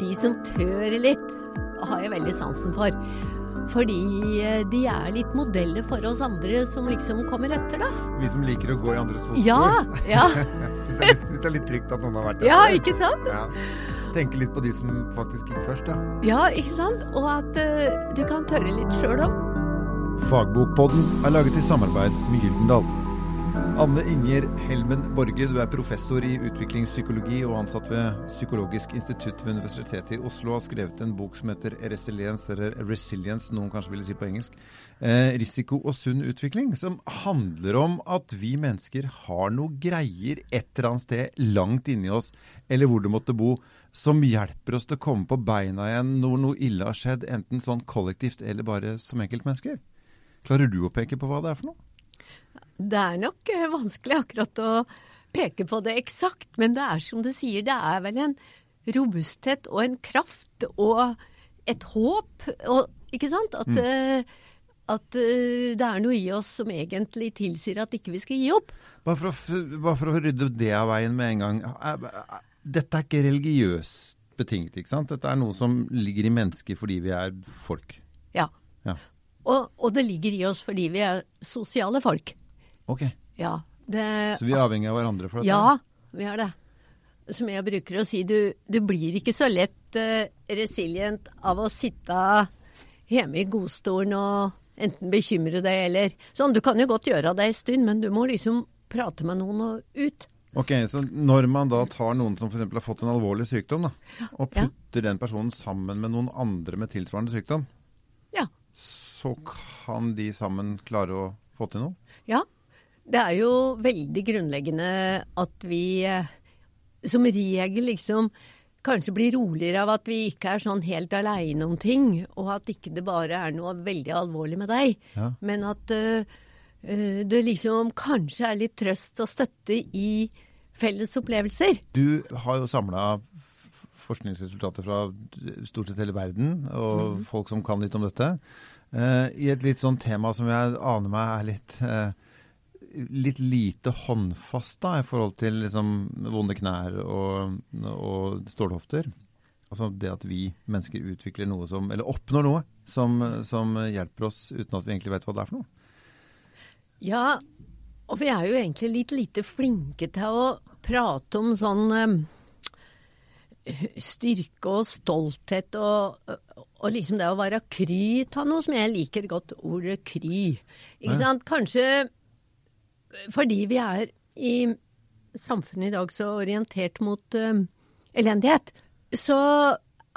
de som tør litt, har jeg veldig sansen for. Fordi eh, de er litt modeller for oss andre som liksom kommer etter, da. Vi som liker å gå i andres fotspor. Ja, ja. Syns det, er det er litt trygt at noen har vært der. ja, ikke sant? Ja. Tenke litt på de som faktisk gikk først, da. Ja, ikke sant? Og at uh, du kan tørre litt sjøl òg. Fagbokpodden er laget i samarbeid med Gyldendal. Anne Inger Helmen Borge, du er professor i utviklingspsykologi og ansatt ved Psykologisk institutt ved Universitetet i Oslo, har skrevet en bok som heter Resilience, eller Resilience, noen kanskje ville si på engelsk. Eh, risiko og sunn utvikling, som handler om at vi mennesker har noe greier et eller annet sted langt inni oss, eller hvor det måtte bo, som hjelper oss til å komme på beina igjen når noe ille har skjedd, enten sånn kollektivt eller bare som enkeltmennesker. Klarer du å peke på hva det er for noe? Det er nok eh, vanskelig akkurat å peke på det eksakt, men det er som du sier, det er vel en robusthet og en kraft og et håp. Og, ikke sant? At, mm. at eh, det er noe i oss som egentlig tilsier at ikke vi skal gi opp. Bare for, å, bare for å rydde det av veien med en gang. Dette er ikke religiøst betinget, ikke sant? Dette er noe som ligger i mennesket fordi vi er folk. Ja. Ja. Og, og det ligger i oss fordi vi er sosiale folk. Ok. Ja. Det, Så vi er avhengig av hverandre for dette? Ja, vi er det. Som jeg bruker å si, du, du blir ikke så lett uh, resilient av å sitte hjemme i godstolen og enten bekymre deg eller Sånn, du kan jo godt gjøre det en stund, men du må liksom prate med noen og ut. Ok, Så når man da tar noen som f.eks. har fått en alvorlig sykdom, da, og Ja. putter den personen sammen med noen andre med tilsvarende sykdom, Ja. Så kan de sammen klare å få til noe? Ja. Det er jo veldig grunnleggende at vi eh, som regel liksom kanskje blir roligere av at vi ikke er sånn helt aleine om ting, og at ikke det bare er noe veldig alvorlig med deg, Ja. men at eh, det liksom kanskje er litt trøst og støtte i felles opplevelser. Du har jo samla forskningsresultater fra stort sett hele verden, og folk som kan litt om dette, eh, i et litt sånn tema som jeg aner meg er litt uh, litt lite håndfast da, i forhold til liksom vonde knær og, og stålhofter. Altså det at vi mennesker utvikler noe som, eller oppnår noe som, som hjelper oss uten at vi egentlig vet hva det er for noe. Ja, og vi er jo egentlig litt lite flinke til å prate om sånn um, styrke og stolthet og, og liksom det å være kry av noe som jeg liker godt ordet kry. Ikke Ja. sant? Kanskje fordi vi er i samfunnet i dag så orientert mot uh, elendighet, så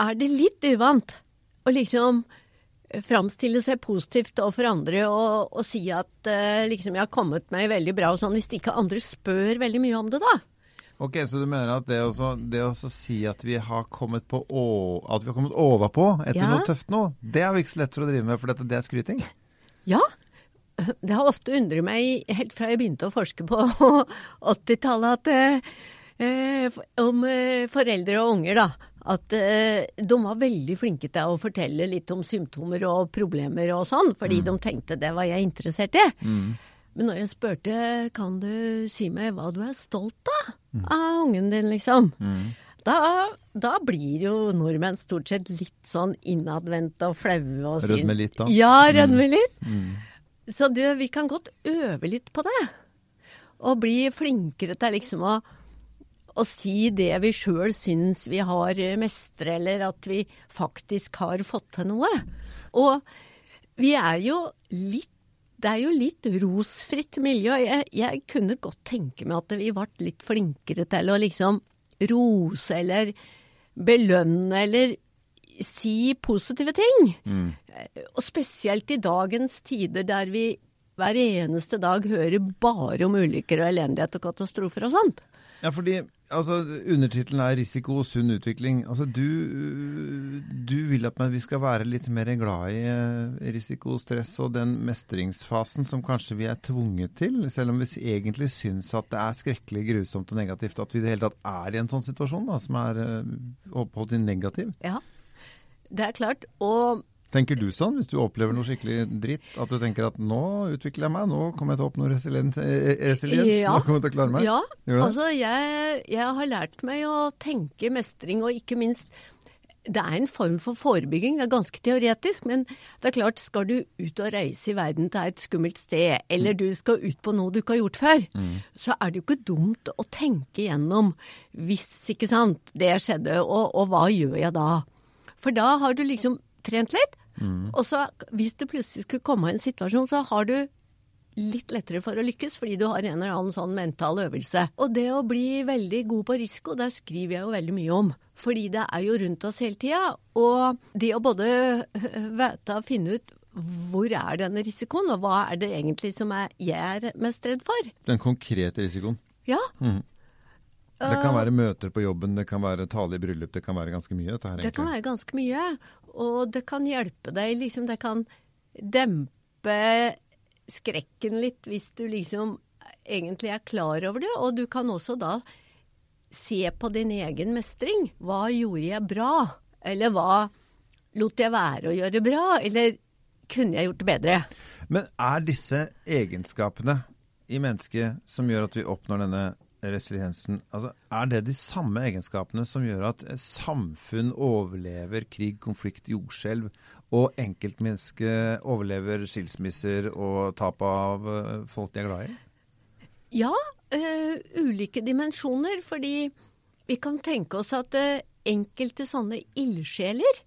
er det litt uvant å liksom framstille seg positivt overfor andre og, og si at uh, liksom jeg har kommet meg veldig bra og sånn, hvis ikke andre spør veldig mye om det, da. Ok, Så du mener at det, å, det å si at vi har kommet på å, at vi har kommet overpå etter Ja. noe tøft nå, det er jo ikke så lett for å drive med, for dette, det er skryting? Ja. Det har ofte undret meg, helt fra jeg begynte å forske på 80-tallet, at eh, om eh, foreldre og unger, da. At eh, de var veldig flinke til å fortelle litt om symptomer og problemer og sånn, fordi de tenkte det var jeg interessert i. Men når jeg spurte kan du si meg hva du er stolt av av ungen din, liksom. Da, da blir jo nordmenn stort sett litt sånn innadvendte og flaue. og sier- Rødme litt, da? Ja, rødme litt. Så det, vi kan godt øve litt på det. Og bli flinkere til liksom å, å si det vi sjøl syns vi har mestre, eller at vi faktisk har fått til noe. Og vi er jo litt det er jo litt rosfritt miljø. Jeg, jeg kunne godt tenke meg at vi ble litt flinkere til å liksom rose eller belønne eller si positive ting. Og spesielt i dagens tider der vi hver eneste dag hører bare om ulykker og elendighet og katastrofer og sånt. Ja, fordi altså, undertittelen er 'Risiko og sunn utvikling'. Altså, du, du vil at vi skal være litt mer glad i eh, risiko, stress og den mestringsfasen som kanskje vi er tvunget til, selv om vi egentlig syns at det er skrekkelig grusomt og negativt at vi i det hele tatt er i en sånn situasjon da, som er eh, oppholdt i negativ. Ja, det er klart. Og Tenker du sånn, hvis du opplever noe skikkelig dritt, at du tenker at nå utvikler jeg meg, nå kommer jeg til å oppnå eh, resiliens, Ja. nå kommer jeg til å klare meg? Ja, altså jeg, jeg har lært meg å tenke mestring, og ikke minst det er en form for forebygging. Det er ganske teoretisk, men det er klart, skal du ut og reise i verden til et skummelt sted, eller du skal ut på noe du ikke har gjort før, mm. så er det jo ikke dumt å tenke gjennom hvis, ikke sant, det skjedde, og, og, hva gjør jeg da? For da har du liksom trent litt, mm. og så hvis du plutselig skulle komme en situasjon, så har du litt lettere for å lykkes, fordi du har en eller annen sånn mental øvelse. Og det å bli veldig god på risiko, der skriver jeg jo veldig mye om. Fordi det er jo rundt oss hele tida. Og det å både vite og finne ut hvor er denne risikoen, og hva er det egentlig som jeg er mest redd for? Den konkrete risikoen? Ja. Mm. Det kan være møter på jobben, det kan være tale i bryllup, det kan være ganske mye? Dette her, det kan være ganske mye, og det kan hjelpe deg, liksom. Det kan dempe skrekken litt hvis du liksom egentlig er klar over det. Og du kan også da se på din egen mestring. Hva gjorde jeg bra? Eller hva lot jeg være å gjøre bra? Eller kunne jeg gjort det bedre? Men er disse egenskapene i mennesket som gjør at vi oppnår denne resiliensen, altså er det de samme egenskapene som gjør at samfunn overlever krig, konflikt, jordskjelv og enkeltmennesket overlever skilsmisser og tap av eh, folk de er glad i? Ja, øh, ulike dimensjoner. Fordi vi kan tenke oss at øh, enkelte sånne ildsjeler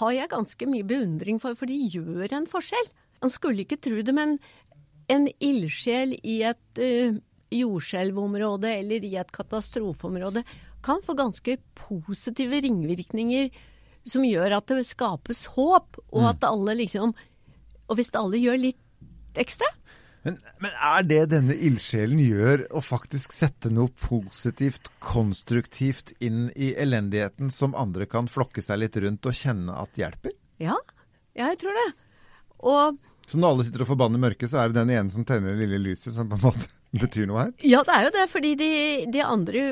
har jeg ganske mye beundring for, for de gjør en forskjell. Man skulle ikke tro det, men en ildsjel i et uh, jordskjelvområde eller i et katastrofeområde kan få ganske positive ringvirkninger som gjør at det skapes håp, og mm. at alle liksom Og hvis alle gjør litt ekstra men, men, er det denne ildsjelen gjør, å faktisk sette noe positivt, konstruktivt inn i elendigheten, som andre kan flokke seg litt rundt og kjenne at hjelper? Ja, jeg tror det. Og Så når alle sitter og forbanner mørket, så er det den ene som tenner det lille lyset, som på en måte betyr noe her? Ja, det er jo det. Fordi de, de andre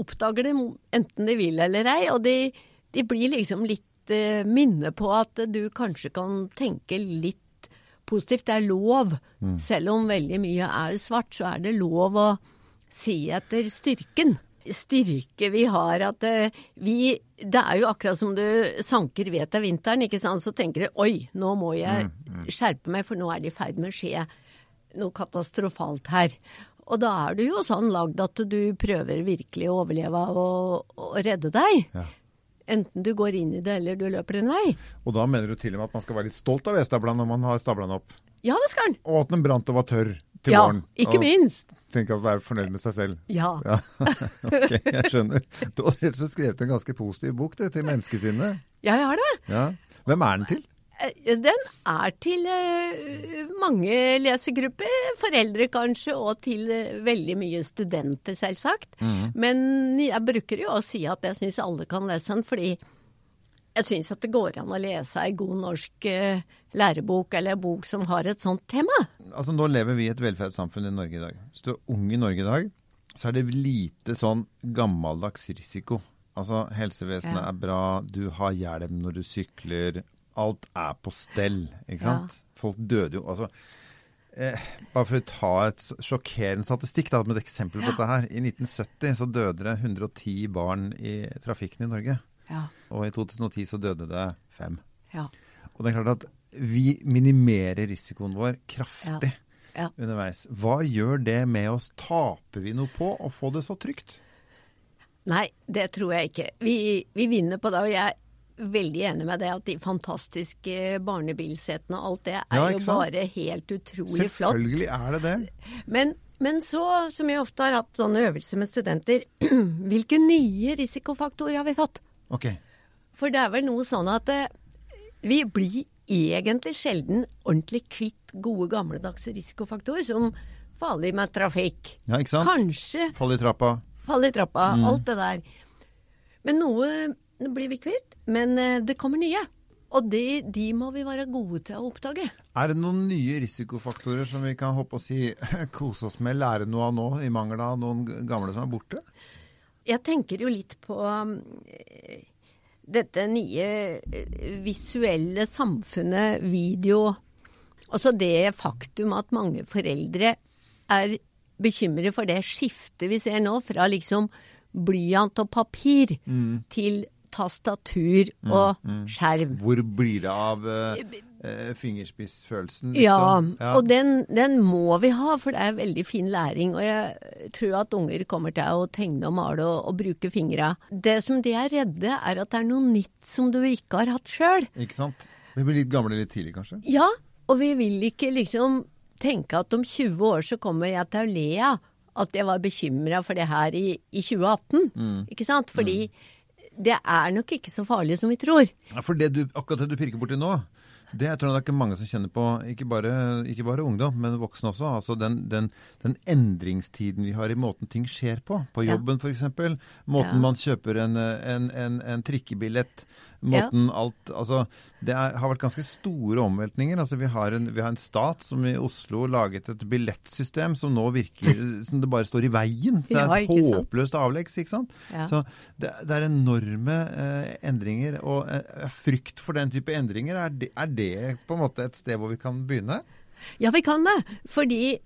oppdager det enten de vil eller ei. Og de, de blir liksom litt eh, minne på at du kanskje kan tenke litt positivt. Det er lov. Mm. Selv om veldig mye er svart, så er det lov å se etter styrken. Styrke vi har at uh, vi Det er jo akkurat som du sanker ved til vinteren, ikke sant. Så tenker du oi, nå må jeg mm, mm. skjerpe meg, for nå er det i ferd med å skje noe katastrofalt her. Og da er du jo sånn lagd at du prøver virkelig å overleve og, og redde deg. Ja. Enten du går inn i det eller du løper en vei. Og da mener du til og med at man skal være litt stolt av vedstabla når man har stabla den opp? Ja, det skal den. Og at den brant og var tørr til ja, våren. Ja, ikke minst. Tenk å være fornøyd med seg selv. Ja. ja. ok, jeg skjønner. Du har rett og slett skrevet en ganske positiv bok du, til menneskesinnet. Ja, jeg har det. Ja. Hvem er den til? Eh, den er til uh, mange lesegrupper, foreldre kanskje, og til uh, veldig mye studenter, selvsagt. Mm. Men jeg bruker jo å si at jeg syns alle kan lese den, fordi jeg syns at det går an å lese ei god norsk lærebok eller bok som har et sånt tema. Altså Nå lever vi i et velferdssamfunn i Norge i dag. Hvis du er ung i Norge i dag, så er det lite sånn gammeldags risiko. Altså Helsevesenet ja. er bra, du har hjelm når du sykler, alt er på stell. ikke sant? Ja. Folk døde jo altså, eh, Bare for å ta et sjokkerende statistikk da, med et eksempel på ja. dette her. I 1970 så døde det 110 barn i trafikken i Norge. Ja. Og i 2010 så døde det fem. Ja. Og det er klart at vi minimerer risikoen vår kraftig ja. underveis. Hva gjør det med oss? Taper vi noe på å få det så trygt? Nei, det tror jeg ikke. Vi, vi vinner på det. Og jeg veldig enig med det at de fantastiske barnebilsetene og alt det er ja, jo bare helt utrolig flott. Selvfølgelig er det det. Men, men, så, som jeg ofte har hatt sånne øvelser med studenter, hvilke nye risikofaktorer har vi fått? Ok. For det er vel noe sånn at eh, vi blir egentlig sjelden ordentlig kvitt gode gamledagse risikofaktorer, som farlig med trafikk. Ja, ikke sant? Kanskje. Fall i trappa. Fall i trappa. Mm. Alt det der. Men noe blir vi kvitt, men eh, det kommer nye. Og de, de, må vi være gode til å oppdage. Er det noen nye risikofaktorer som vi kan håpe å si kose oss med, lære noe av nå, i mangel av noen gamle som er borte? Jeg tenker jo litt på um, dette nye uh, visuelle samfunnet, video. Altså det faktum at mange foreldre er bekymret for det skiftet vi ser nå, fra liksom blyant og papir mm. til tastatur og skjerm. Hvor blir det av eh, eh, fingerspissfølelsen, liksom? Ja, og den, den må vi ha, for det er veldig fin læring. Og jeg tror at unger kommer til å tegne og male og, og bruke fingra. Det som de er redde, er at det er noe nytt som du ikke har hatt sjøl. Ikke sant? Vi blir litt gamle litt tidlig, kanskje? Ja, og vi vil ikke liksom tenke at om 20 år så kommer jeg til å le av at jeg var bekymra for det her i, i 2018. Ikke sant? Fordi det er nok ikke så farlig som vi tror. Ja, for det du, akkurat det du pirker borti nå, det jeg tror jeg det er ikke mange som kjenner på, ikke bare, ikke bare ungdom, men voksne også. Altså den, den, den endringstiden vi har i måten ting skjer på. På Ja. jobben f.eks. Måten Ja. man kjøper en, en, en, en trikkebillett. Måten alt Altså, det er, har vært ganske store omveltninger. Altså, vi har, en, vi har en stat som i Oslo laget et billettsystem som nå virker som det bare står i veien. Det er et ja, håpløst avleggs, ikke sant. Ja. Så det, det er enorme eh, endringer, og eh, frykt for den type endringer, er det, er det på en måte et sted hvor vi kan begynne? Ja, vi kan det. Fordi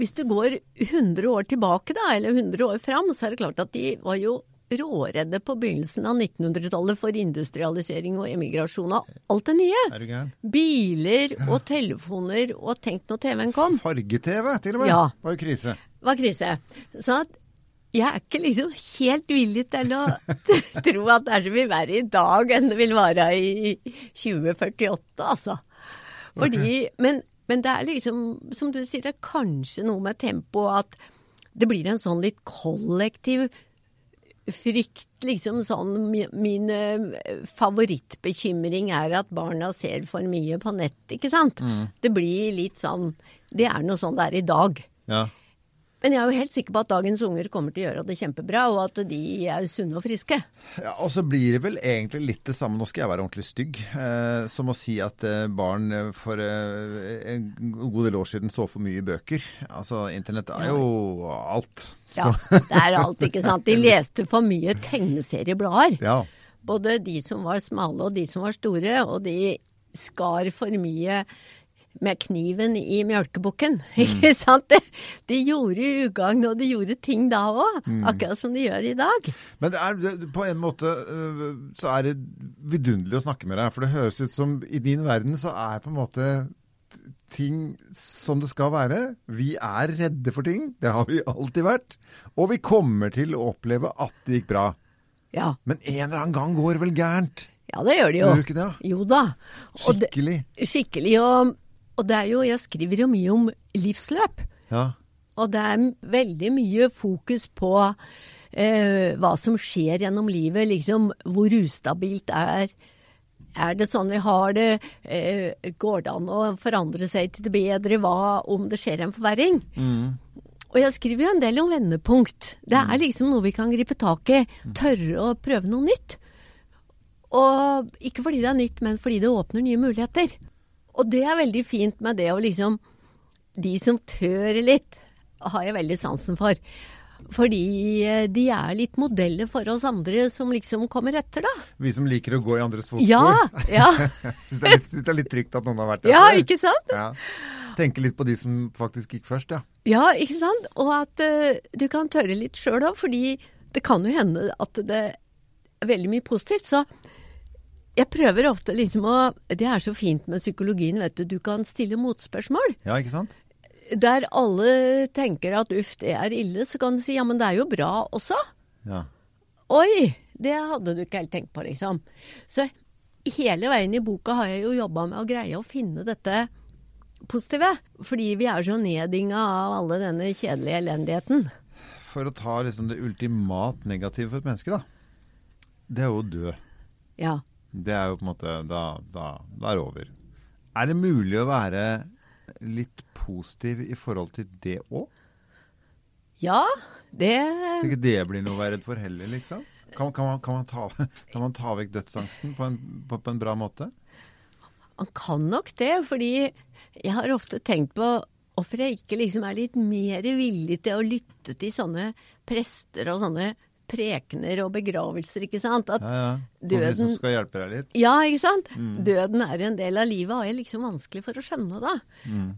hvis du går 100 år tilbake, da, eller 100 år fram, så er det klart at de var jo råredde på begynnelsen av 1900-tallet for industrialisering og emigrasjon av alt det nye. Er? Biler og telefoner, og tenk når TV-en kom. Farge-TV til og med, Ja. var jo krise. var krise. Så at jeg er ikke liksom helt villig til å tro at det er som vil være i dag enn det vil være i 2048, altså. Fordi, men, men det er liksom, som du sier, det er kanskje noe med tempoet at det blir en sånn litt kollektiv frykt, liksom sånn Min eh, favorittbekymring er at barna ser for mye på nett, ikke sant? Det blir litt sånn Det er noe sånn det er i dag. Ja. Men jeg er jo helt sikker på at dagens unger kommer til å gjøre det kjempebra, og at de er sunne og friske. Ja, og så blir det vel egentlig litt det samme, nå skal jeg være ordentlig stygg, eh, som å si at eh, barn eh, for eh, en god del år siden så for mye bøker. Altså, internett er jo alt. Ja, det er alt, ikke sant. De leste for mye tegneserieblader. Ja. Både de som var smale og de som var store, og de skar for mye med kniven i mjølkebukken. Ikke sant? De, de gjorde ugagn, og de gjorde ting da òg. Akkurat som de gjør i dag. Men det er, det, på en måte øh, så er det vidunderlig å snakke med deg, for det høres ut som i din verden så er på en måte ting som det skal være. Vi er redde for ting, det har vi alltid vært. Og vi kommer til å oppleve at det gikk bra. Ja, Men en eller annen gang går det vel gærent? ja det gjør de jo. Gjør det? Jo da. Og det- Skikkelig. Skikkelig. Og, og det er jo, jeg skriver jo mye om livsløp. Ja. Og det er veldig mye fokus på eh, hva som skjer gjennom livet. Liksom hvor ustabilt er Er det sånn vi har det? Eh, går det an å forandre seg til det bedre? Hva om det skjer en forverring? Og jeg skriver jo en del om vendepunkt. Det er liksom noe vi kan gripe tak i. Tørre å prøve noe nytt. Og ikke fordi det er nytt, men fordi det åpner nye muligheter. Og det er veldig fint med det å liksom De som tør litt, har jeg veldig sansen for. Fordi eh, de er litt modeller for oss andre som liksom kommer etter, da. Vi som liker å gå i andres fotspor. Ja, ja. Syns det, er det er litt trygt at noen har vært der Ja, ikke sant? Ja. Tenke litt på de som faktisk gikk først, ja. Ja, ikke sant? Og at uh, du kan tørre litt sjøl òg, fordi det kan jo hende at det er veldig mye positivt. Så jeg prøver ofte liksom å Det er så fint med psykologien, vet du. Du kan stille motspørsmål. Ja, ikke sant? Der alle tenker at uff, det er ille, så kan du si ja, men det er jo bra også. Ja. Oi, det hadde du ikke helt tenkt på, liksom. Så hele veien i boka har jeg jo jobba med å greie å finne dette positive. Fordi vi er så neddinga av alle denne kjedelige elendigheten. For å ta liksom det ultimat negative for et menneske, da. Det er jo å dø. Ja. Det er jo på en måte Da, da, da er det over. Er det mulig å være litt positiv i forhold til det òg? Ja, det Så ikke det blir noe å være redd for heller, liksom? Kan, kan, man, kan, man ta, kan man ta vekk dødsangsten på en, på, på en bra måte? Man kan nok det, fordi jeg har ofte tenkt på hvorfor jeg ikke liksom er litt mer villig til å lytte til sånne prester og sånne prekener og begravelser, ikke sant? At Ja, ja. døden som skal hjelpe deg litt? Ja, ikke sant? Døden er en del av livet, har jeg liksom vanskelig for å skjønne, da.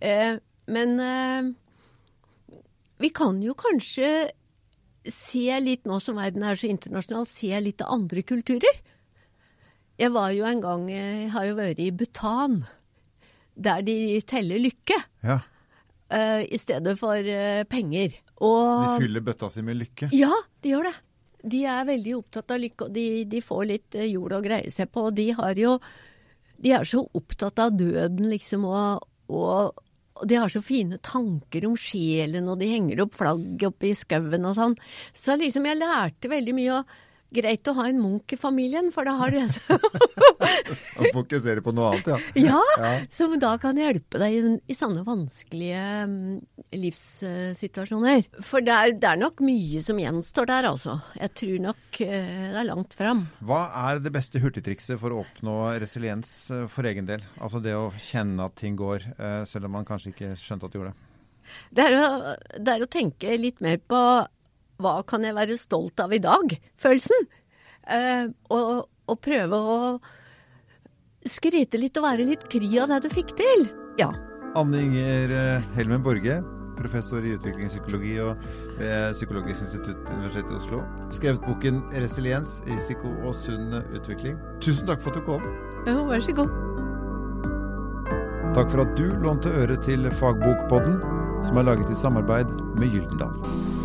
Eh, men eh, vi kan jo kanskje se litt, nå som verden er så internasjonal, se litt av andre kulturer. Jeg var jo en gang Jeg har jo vært i Bhutan, der de teller lykke Ja. uh, i stedet for uh, penger. De fyller bøtta si med lykke. ja, de gjør det. De er veldig opptatt av lykke, og de, de får litt eh, jord å greie seg på. Og de har jo De er så opptatt av døden, liksom, og, og, og de har så fine tanker om sjelen, og de henger opp flagg oppe i skauen og sånn. Så liksom, jeg lærte veldig mye. og Greit å ha en munk i familien, for da har du en som Og fokusere på noe annet, ja. Ja, Ja. som da kan hjelpe deg i, i sånne vanskelige mm, livssituasjoner. For det er, det er nok mye som gjenstår der, altså. Jeg tror nok eh, det er langt fram. Hva er det beste hurtigtrikset for å oppnå resiliens eh, for egen del? Altså det å kjenne at ting går, eh, selv om man kanskje ikke skjønte at det gjorde det. Det er, å, det er å tenke litt mer på hva kan jeg være stolt av i dag-følelsen. Eh, og, og prøve å skryte litt og være litt kry av det du fikk til. Ja. Anne Inger eh, Helmen Borge, professor i utviklingspsykologi og ved Psykologisk institutt Universitetet i Oslo. Skrevet boken 'Resiliens risiko og sunn utvikling'. Tusen takk for at du kom. Jo, vær så god. Takk for at du lånte øre til Fagbokpodden, som er laget i samarbeid med Gyldendal.